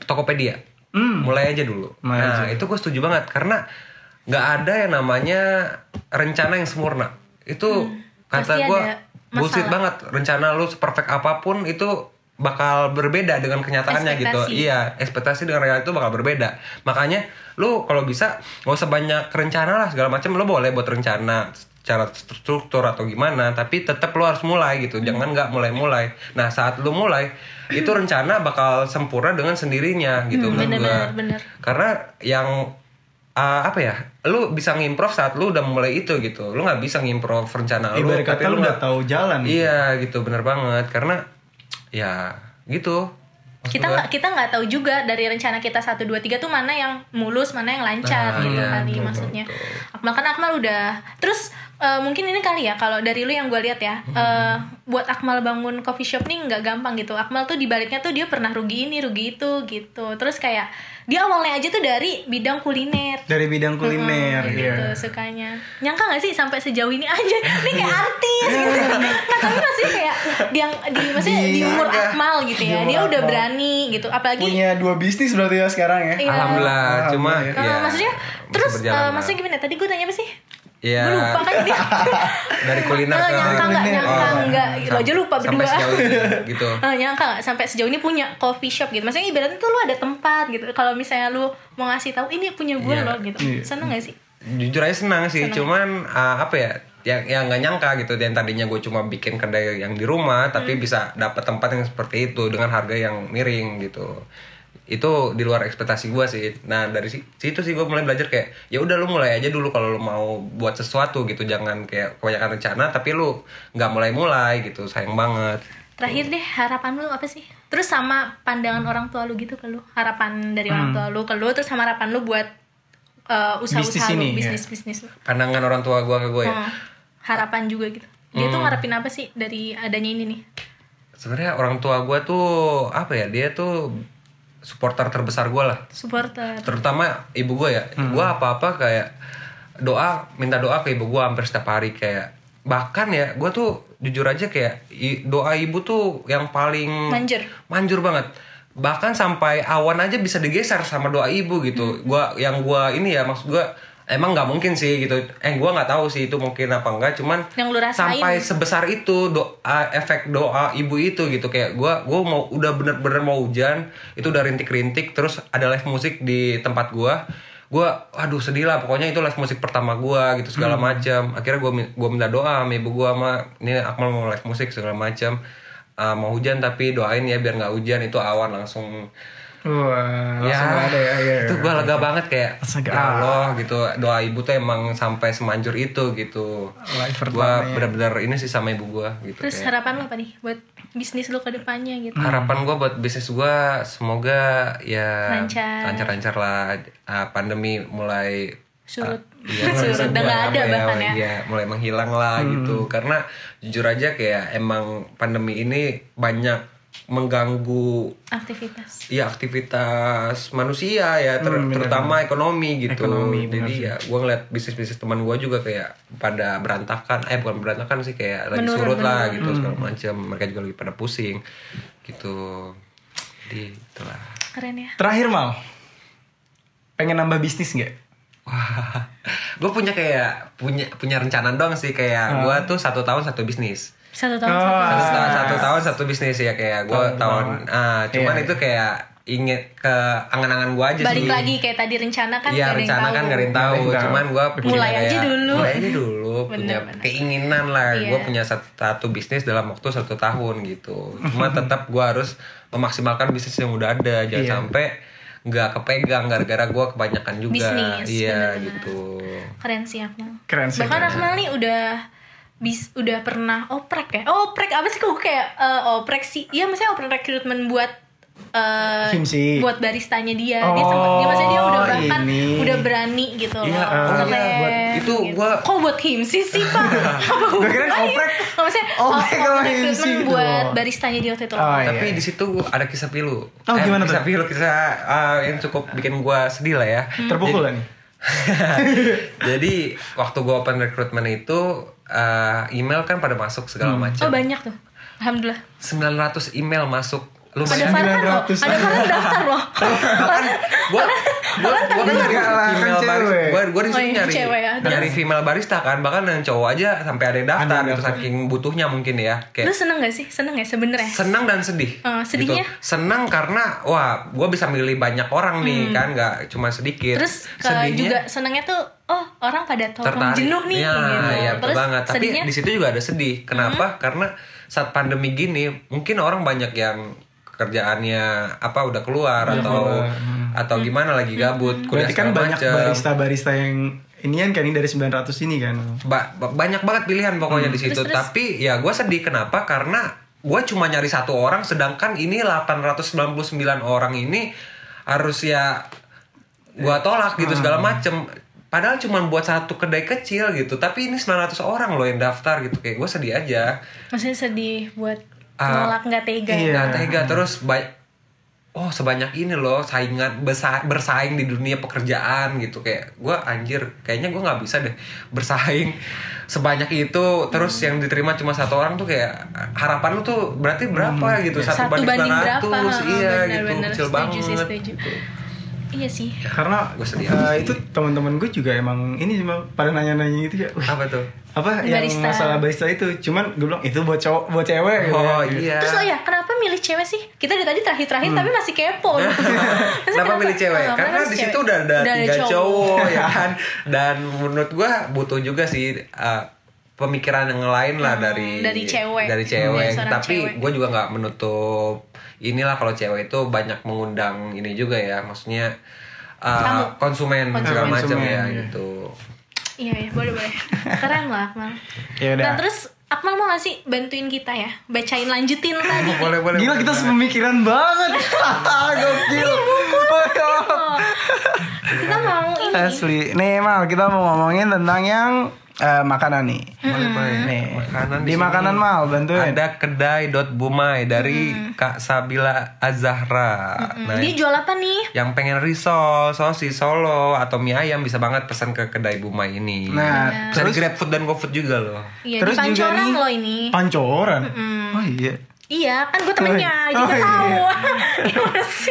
Tokopedia. Hmm. Mulai aja dulu. Mulai nah aja. itu gue setuju banget karena nggak ada yang namanya rencana yang sempurna. Itu kata pasti gue bullshit banget. Rencana lu seperfect apa pun itu bakal berbeda dengan kenyataannya gitu. Ekspektasi. Iya, ekspektasi dengan realita itu bakal berbeda. Makanya lu kalau bisa nggak usah banyak rencana lah segala macam. Lu boleh buat rencana secara struktur atau gimana, tapi tetap lu harus mulai gitu. Jangan nggak mulai-mulai. Nah, saat lu mulai itu rencana bakal sempurna dengan sendirinya gitu Hmm, bener, bener, bener. Karena yang uh, apa ya? Lu bisa ngimprov saat lu udah mulai itu gitu. Lu nggak bisa ngimprov rencana lu Ibarat tapi kata lu udah nggak- tahu jalan. Iya gitu bener banget karena ya gitu. Maksud kita nggak kita nggak tahu juga dari rencana kita satu dua tiga tuh mana yang mulus mana yang lancar Nah, gitu iya, kali betul, maksudnya betul. Akmal kan Akmal udah terus eh, mungkin ini kali ya kalau dari lu yang gue lihat ya Hmm. eh, buat Akmal bangun coffee shop nih nggak gampang gitu Akmal tuh dibaliknya tuh dia pernah rugi ini rugi itu gitu terus kayak dia awalnya aja tuh dari bidang kuliner Dari bidang kuliner Hmm, iya. gitu sukanya nyangka gak sih sampai sejauh ini aja ini kayak artis gitu nah tapi masih kayak yang di maksudnya di, Di- umur ada. Akmal gitu ya dia udah Akmal. berani gitu apalagi Punya dua bisnis berarti ya sekarang ya. Iya. Alhamdulillah, cuma Alhamdulillah. Nah, ya, maksudnya terus eh, lah. maksudnya gimana tadi gue tanya apa sih Iya. gue lupa kan dia dari kuliner Eh, ke nyangka nggak nyangka Oh, nggak lo aja lupa sampai berdua sejauh ini gitu. Ah, nyangka nggak sampai sejauh ini punya coffee shop gitu maksudnya ibaratnya tuh lu ada tempat gitu kalau misalnya lu mau ngasih tahu ini punya gue Iya. loh gitu Iya. seneng gak sih Jujur aja senang sih, cuman uh, apa ya? Yang yang nggak nyangka gitu. Yang tadinya gue cuma bikin kedai yang di rumah, tapi Hmm. bisa dapat tempat yang seperti itu dengan harga yang miring gitu. Itu di luar ekspektasi gue sih. Nah dari si- situ sih gue mulai belajar kayak ya udah lu mulai aja dulu kalau lu mau buat sesuatu gitu. Jangan kayak kebanyakan rencana, tapi lu nggak mulai-mulai gitu. Sayang banget. terakhir deh harapan lu apa sih terus sama pandangan orang tua lu gitu ke lu harapan dari orang tua lu ke lu terus sama harapan lu buat eh, Bisnis usaha-usaha lu ini, ya. bisnis bisnis lu Pandangan orang tua gue ke gue ya. Hmm, harapan juga gitu dia Hmm. tuh ngarepin apa sih dari adanya ini nih Sebenarnya orang tua gue tuh apa ya? Dia tuh supporter terbesar gue lah. supporter. Terutama ibu gue ya. Gue apa apa kayak doa minta doa ke ibu gue hampir setiap hari kayak bahkan ya gue tuh jujur aja kayak doa ibu tuh yang paling Manjur. manjur banget. Bahkan sampai awan aja bisa digeser sama doa ibu gitu. Gua yang gua ini ya maksud gua emang nggak mungkin sih gitu. Eh gua nggak tahu sih itu mungkin apa enggak cuman Yang lu rasain. sampai sebesar itu doa efek doa ibu itu gitu. Kayak gua gua mau udah bener-bener mau hujan itu udah rintik-rintik terus ada live musik di tempat gua. Gua aduh sedih lah. Pokoknya itu live musik pertama gua gitu segala macam. Akhirnya gua mi- gua minta doa sama ibu gua sama ini Akmal mau live musik segala macam. Ah, mau hujan tapi doain ya biar nggak hujan. Itu awan langsung Wah, ya ada ya. ya, itu ya. gue lega banget kayak ya ah. Allah gitu doa ibu tuh emang sampai semanjur itu gitu gue ya. bener-bener ini sih sama ibu gue gitu Terus kayak. harapan lo apa nih buat bisnis lo ke depannya gitu? harapan gue buat bisnis gue semoga ya Lancar. lancar-lancar lah Ah, pandemi mulai Surut. ah, iya, Surut, udah nggak ada mulai- bahkan ya. iya, mulai menghilang lah gitu karena jujur aja kayak emang pandemi ini banyak mengganggu Aktivitas. ya aktivitas manusia ya ter- Hmm, bener, terutama ekonomi gitu. Ekonomi, jadi ya gue ngeliat bisnis bisnis teman gue juga kayak pada berantakan. Eh bukan berantakan sih kayak lagi Menurun, surut lah menurun. gitu segala macam mereka juga lagi pada pusing gitu. Jadi itulah Keren ya. Terakhir mal, pengen nambah bisnis nggak? wah. Gue punya kayak punya punya rencana dong sih. Kayak gue tuh satu tahun satu bisnis Satu tahun Oh, satu. satu, Ah. tahun, satu tahun satu bisnis ya kayak gue Tahun tahun ah cuman Iya, itu kayak inget ke angan-angan gue aja Balik sih lagi kayak tadi rencana kan Iya yang rencana kan gak ada yang tahu, Nggak ada tahu. cuman gue punya Mulai aja kayak- dulu. mulai aja dulu, punya Bener-bener. keinginan lah, Iya. gue punya satu, satu bisnis dalam waktu satu tahun gitu. Cuma tetap gue harus memaksimalkan bisnis yang udah ada, jangan Iya. sampai nggak kepegang gara-gara gue kebanyakan juga. Bisnis, iya gitu. Keren sih Akmal. Keren sih, Bahkan. Akmal nih udah bis udah pernah oprek ya. Oh, oprek apa sih kok kayak eh, oprek sih? Iya, maksudnya oprek rekrutmen buat eh Himsi. buat baristanya dia. dia sempat dia Oh, maksudnya dia udah bahkan ini. udah berani gitu Iya, loh. oh iya, Keren, buat- itu gitu. gua- Kok buat himsi sih, Pak? Apa Gua kirain hubungannya? oprek. Oh, maksudnya Oprek oh, himsi rekrutmen gitu. buat baristanya dia waktu itu. Oh, iya. Tapi di situ ada kisah pilu. Oh, gimana kisah tuh? pilu, kisah ah, yang cukup bikin gue sedih lah ya. Terpukul lah nih. Jadi waktu gue open recruitment itu eh, email kan pada masuk segala Hmm. macam. Oh, banyak tuh. Alhamdulillah. 900 email masuk. Lu Ada Farhan loh. 900. Ada Farhan daftar loh. bahkan gua gua gua kan nyari kan female barista cewek. gua gua disuruh Oh iya, nyari cewek ya, nyari female barista kan bahkan yang cowok aja sampai ada yang daftar gitu saking butuhnya mungkin ya Lu kayak seneng gak sih? Seneng ya sebenernya? senang dan sedih Eh, sedihnya? gitu. senang karena wah gue bisa milih banyak orang nih kan nggak cuma sedikit Hmm. Terus ke- juga senengnya tuh oh orang pada tolong tertarik jenuh nih ya, gitu. ya, betul Terus banget tapi sedihnya di situ juga ada sedih kenapa karena saat pandemi gini mungkin orang banyak yang kerjaannya apa udah keluar atau atau gimana lagi gabut kuliah Berarti kan banyak barista-barista yang ini kan ini dari 900 ini kan. Ba- ba- banyak banget pilihan pokoknya di situ. Terus, terus? tapi ya gue sedih. Kenapa? Karena gue cuma nyari satu orang sedangkan ini 899 orang ini harus ya gue tolak gitu segala macem. Padahal cuma buat satu kedai kecil gitu. Tapi ini 900 orang loh yang daftar gitu. Kayak gue sedih aja. Maksudnya sedih buat nolak nggak tega. iya. nggak tega terus baik oh sebanyak ini loh saingan besa- bersaing di dunia pekerjaan gitu. Kayak gue anjir kayaknya gue nggak bisa deh bersaing sebanyak itu. Terus yang diterima cuma satu orang tuh kayak harapan lu tuh berarti berapa gitu? Satu banding berapa 900, Ha, iya benar, gitu. benar. kecil setuju banget. sih setuju. gitu. Iya sih Karena Gua sedih eh, aja itu teman-teman gue juga emang ini cuma pada nanya-nanya gitu ya. "Wih, apa tuh apa yang Barista. masalah barista itu cuman gue bilang itu buat cowok buat cewek gitu oh ya. iya terus oh ya kenapa milih cewek sih kita dari tadi terakhir-terakhir tapi masih kepo loh. Maksudnya Kenapa milih cewek? oh, Karena kenapa di situ udah ada Udah tiga cowok ya kan. Dan menurut gua butuh juga sih uh, pemikiran yang lain lah Hmm, dari dari cewek. Dari cewek. Dari seorang Tapi gue juga nggak menutup inilah kalau cewek itu banyak mengundang ini juga ya. Maksudnya uh, Tamu. konsumen segala macam Konsumen, ya iya. gitu. iya ya boleh boleh keren lah Akmal Ya udah. nah terus Akmal mau gak sih bantuin kita ya bacain lanjutin tadi Boleh boleh. Gila boleh, kita sepemikiran banget. Gokil. Kita mau ini Asli. Nih Mal, kita mau ngomongin tentang yang eh, makanan nih. Boleh, boleh. Nih. Makanan di sini. makanan Mal, bantuin. Ada kedai dot bumai dari Kak Sabila Azahra. Nah, dia jual apa nih yang pengen risol, sosis, solo atau mie ayam bisa banget pesan ke kedai Bumai ini. Nah, bisa di terus- GrabFood dan GoFood juga loh. Iya, Terus di juga pancoran nih- loh ini. Pancoran. Oh iya. Iya, kan gue temennya, Oh, jadi iya. tahu.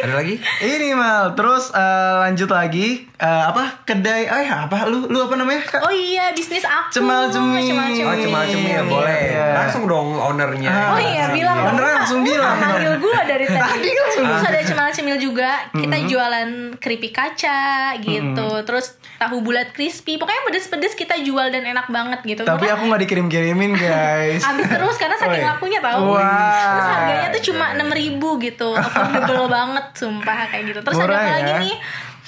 Ada lagi? Ini Mal, terus eh, lanjut lagi Eh, apa kedai eh apa lu lu apa namanya? Kak? Oh iya, bisnis aku. Cemal-cemil. Cemal-cemil. Oh, cemal cemil Iya, boleh. iya. Langsung dong ownernya. Oh iya, bilang. Ownernya langsung bilang. Manggil gue dari tadi. Tadi langsung. Terus ada cemal-cemil juga. Kita jualan keripik kaca gitu. Terus tahu bulat crispy. Pokoknya pedes-pedes kita jual dan enak banget gitu. Tapi Pokoknya aku nggak dikirim-kirimin guys. Habis terus karena saking lakunya tahu. Wah. Terus harganya tuh cuma 6000 gitu. Affordable banget sumpah kayak gitu. Terus ada Murah apa lagi ya. nih?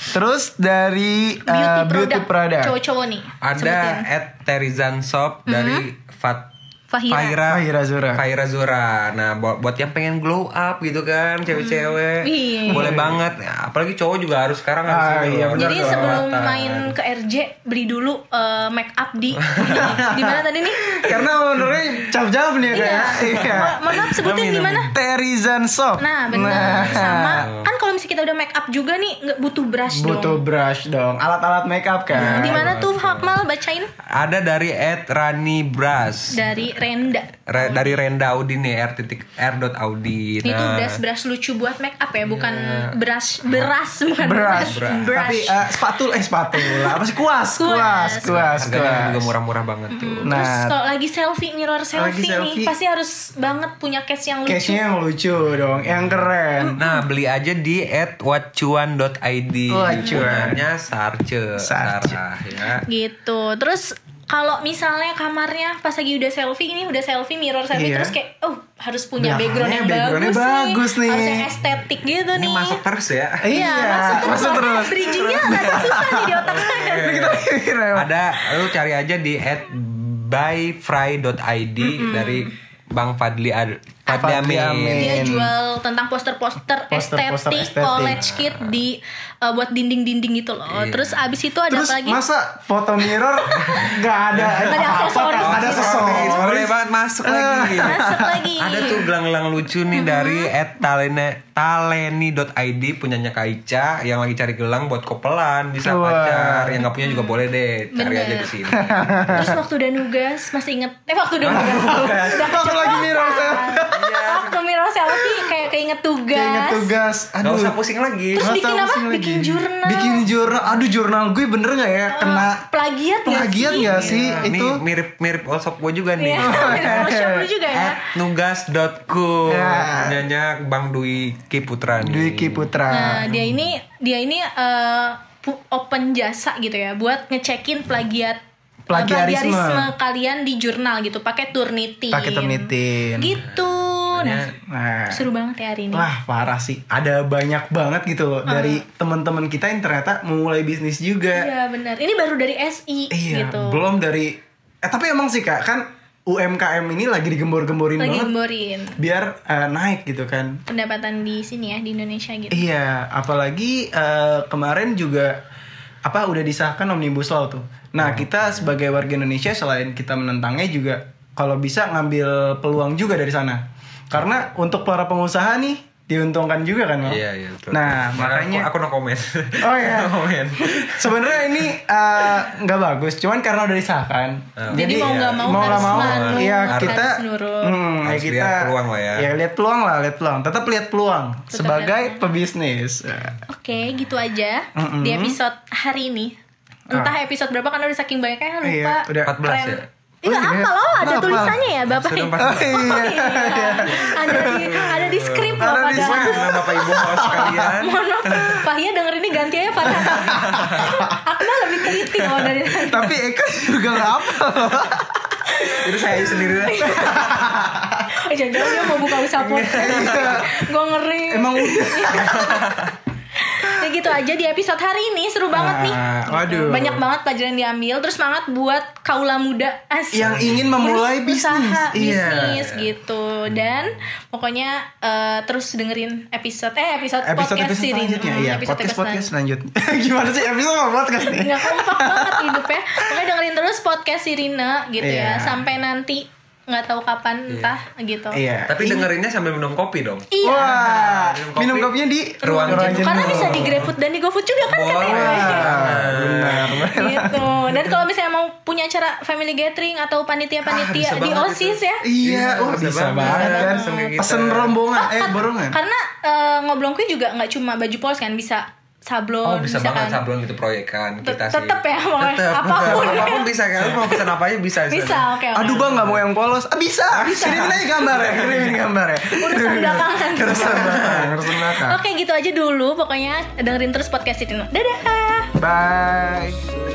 Terus dari Beauty uh, beauty product product. cowok-cowok nih. Ada sebutin. at Terizan Shop dari Fat Fahira. Fahira Fahira Zura. Fahira Zura. Nah, buat, buat yang pengen glow up gitu kan, cewek-cewek. Iya. Boleh banget. Ya, apalagi cowok juga harus sekarang harus Ah, ini iya, Jadi dong. sebelum main ke RJ beli dulu eh, make up di di mana tadi nih? Karena ownernya cap-cap nih Iya. kayak. Iya. Mo- Mohon maaf sebutin di mana? Terizan Shop. Nah, benar. Nah. Sama kan kalau misalnya kita udah make up juga nih nggak butuh brush Butuh dong. brush dong, alat-alat makeup kan. Di mana tuh Hakmal bacain Ada dari at Rani Bras. dari Renda. Re- dari Renda Audi nih r titik r dot Audi. Tuh Nah, brush brush lucu buat make up ya, bukan brush beras bukan Brush. brush. Tapi uh, sepatu eh sepatu lah. Apa sih kuas? Kuas, Kuas. kuas, harganya kuas. juga murah-murah banget tuh. Terus Nah, kalau lagi selfie mirror selfie, selfie. nih pasti harus banget punya case yang lucu. case-nya yang lucu dong, yang keren. Nah, beli aja di at watcuan.id. Watcuan. Punyanya Sarce, Sarce. Sarah ya. gitu terus kalau misalnya kamarnya pas lagi udah selfie ini udah selfie mirror selfie Iya. terus kayak oh harus punya background yang backgroundnya bagus, bagus nih. harus yang estetik gitu Ini nih masuk terus ya. iya, masuk terus, masuk terus. bridgingnya agak susah nih di otak saya Kita mikir ya. Ada lu cari aja di at buyfry.id dari Bang Fadli Ad Fadli Amin. Amin. dia jual tentang poster-poster estetik, estetik. college kit di uh, buat dinding-dinding gitu loh Iya. terus abis itu ada Terus apa lagi masa foto mirror nggak ada ada apa-apa, aksesoris. ada aksesoris. Boleh banget masuk lagi. masuk lagi Ada tuh gelang-gelang lucu nih dari at talene taleni.id punyanya Kak Ica yang lagi cari gelang buat kopelan bisa Wah. pacar yang nggak punya juga boleh deh cari Bener. aja di sini. Terus waktu udah nugas masih inget Eh waktu udah nugas Udah Waktu lagi mirror keceplosan. Waktu mirror selfie Kayak keinget tugas Keinget tugas. Gak Aduh. usah pusing lagi. Terus bikin apa? sih lagi. Bikin jurnal. Bikin jurnal. Aduh jurnal gue bener nggak ya kena Plagiat nggak plagiat sih? nggak sih Nah, itu? Ini mirip-mirip Allshop gue juga nih. Iya Workshop lu juga ya At nugas.ku Ya. Punyanya Bang Dwi Kiputra nih. Dwi Kiputra. Nah dia ini Dia ini eh, pu- Open jasa gitu ya Buat ngecekin plagiat eh, Plagiarisme. kalian di jurnal gitu pakai Turnitin Pakai Turnitin. gitu nah Nah. seru banget ya hari ini Wah parah sih, ada banyak banget gitu loh dari teman-teman kita yang ternyata memulai bisnis juga. Iya benar ini baru dari SI Iya, gitu belum dari. Eh tapi emang sih kak, kan UMKM ini lagi digembor-gemborin lagi banget gemborin biar eh, naik gitu kan. pendapatan di sini ya di Indonesia gitu. Iya, apalagi eh, kemarin juga apa udah disahkan omnibus law tuh. Nah kita sebagai warga Indonesia selain kita menentangnya juga kalau bisa ngambil peluang juga dari sana. Karena untuk para pengusaha nih diuntungkan juga kan, Mal? Iya, iya. betul. Nah, Makanya makanya aku, aku no comment. Oh iya. no comment. Sebenarnya ini eh, nggak bagus, cuman karena udah disahkan. Jadi mau nggak mau nggak harus manut, Iya harus kita, nurut. hmm, ya Harus kita lihat peluang lah ya. Ya lihat peluang lah, lihat peluang. Tetap lihat peluang Tetap sebagai lihat pebisnis. Oke, gitu aja Mm-mm. di episode hari ini. Entah episode berapa karena udah saking banyaknya lupa. Iya, udah 14 Keren. ya? Iya, Oh, iya. apa loh? Ada Apa? tulisannya ya, Bapak. Sudah Oh, empat- iya. Ada di ada di skrip loh Ada di skrip. Bapak Ibu host kalian. Mohon maaf, Fahia denger ini ganti aja Farhan. Akmal lebih teliti loh dari tadi. Tapi Eka juga nggak apa. Itu saya sendiri lah. Eh, jangan-jangan dia mau buka usaha podcast. Gue ngeri. Emang udah. Aja di episode hari ini seru banget nih. Ah, waduh. Banyak banget pelajaran diambil terus semangat buat kaula muda asik. Yang ingin memulai bisnis. Iya. bisnis gitu. Dan pokoknya eh, terus dengerin episode eh episode, Episode podcast episode selanjutnya, Hmm, iya. episode Podcast podcast selanjutnya. Gimana sih episode podcast nih? Nggak kompak banget hidupnya. Pokoknya dengerin terus podcast Sirina gitu Iya. ya sampai nanti nggak tahu kapan entah gitu. Iya. Tapi dengerinnya sambil minum kopi dong. Iya. Wah, Minum kopi. minum kopinya di Ruang jenuh. Karena bisa di GrabFood dan di GoFood juga kan Boleh. katanya. Wah, benar. gitu dan kalau misalnya mau punya acara family gathering atau panitia-panitia Ah, di OSIS ya Iya, wah bisa bisa banget. banget kan. Pesen. Pesen rombongan, eh Kan- borongan. karena eh, ngoblongku juga nggak cuma baju polos kan bisa sablon Oh bisa banget kan. sablon gitu proyekan Tet- kita sih. tetep ya, pokoknya. Tetep, Apa pun. apa pun bisa kan. Mau pesan apa aja bisa. bisa sana. oke oke. Aduh bang nggak mau yang polos. Ah, bisa. bisa. Kirimin aja gambar ya. Kirimin gambar ya. Urusan belakangan. Urusan belakang. Urusan belakang. Oke gitu aja dulu pokoknya dengerin terus podcast ini. Dadah. Bye.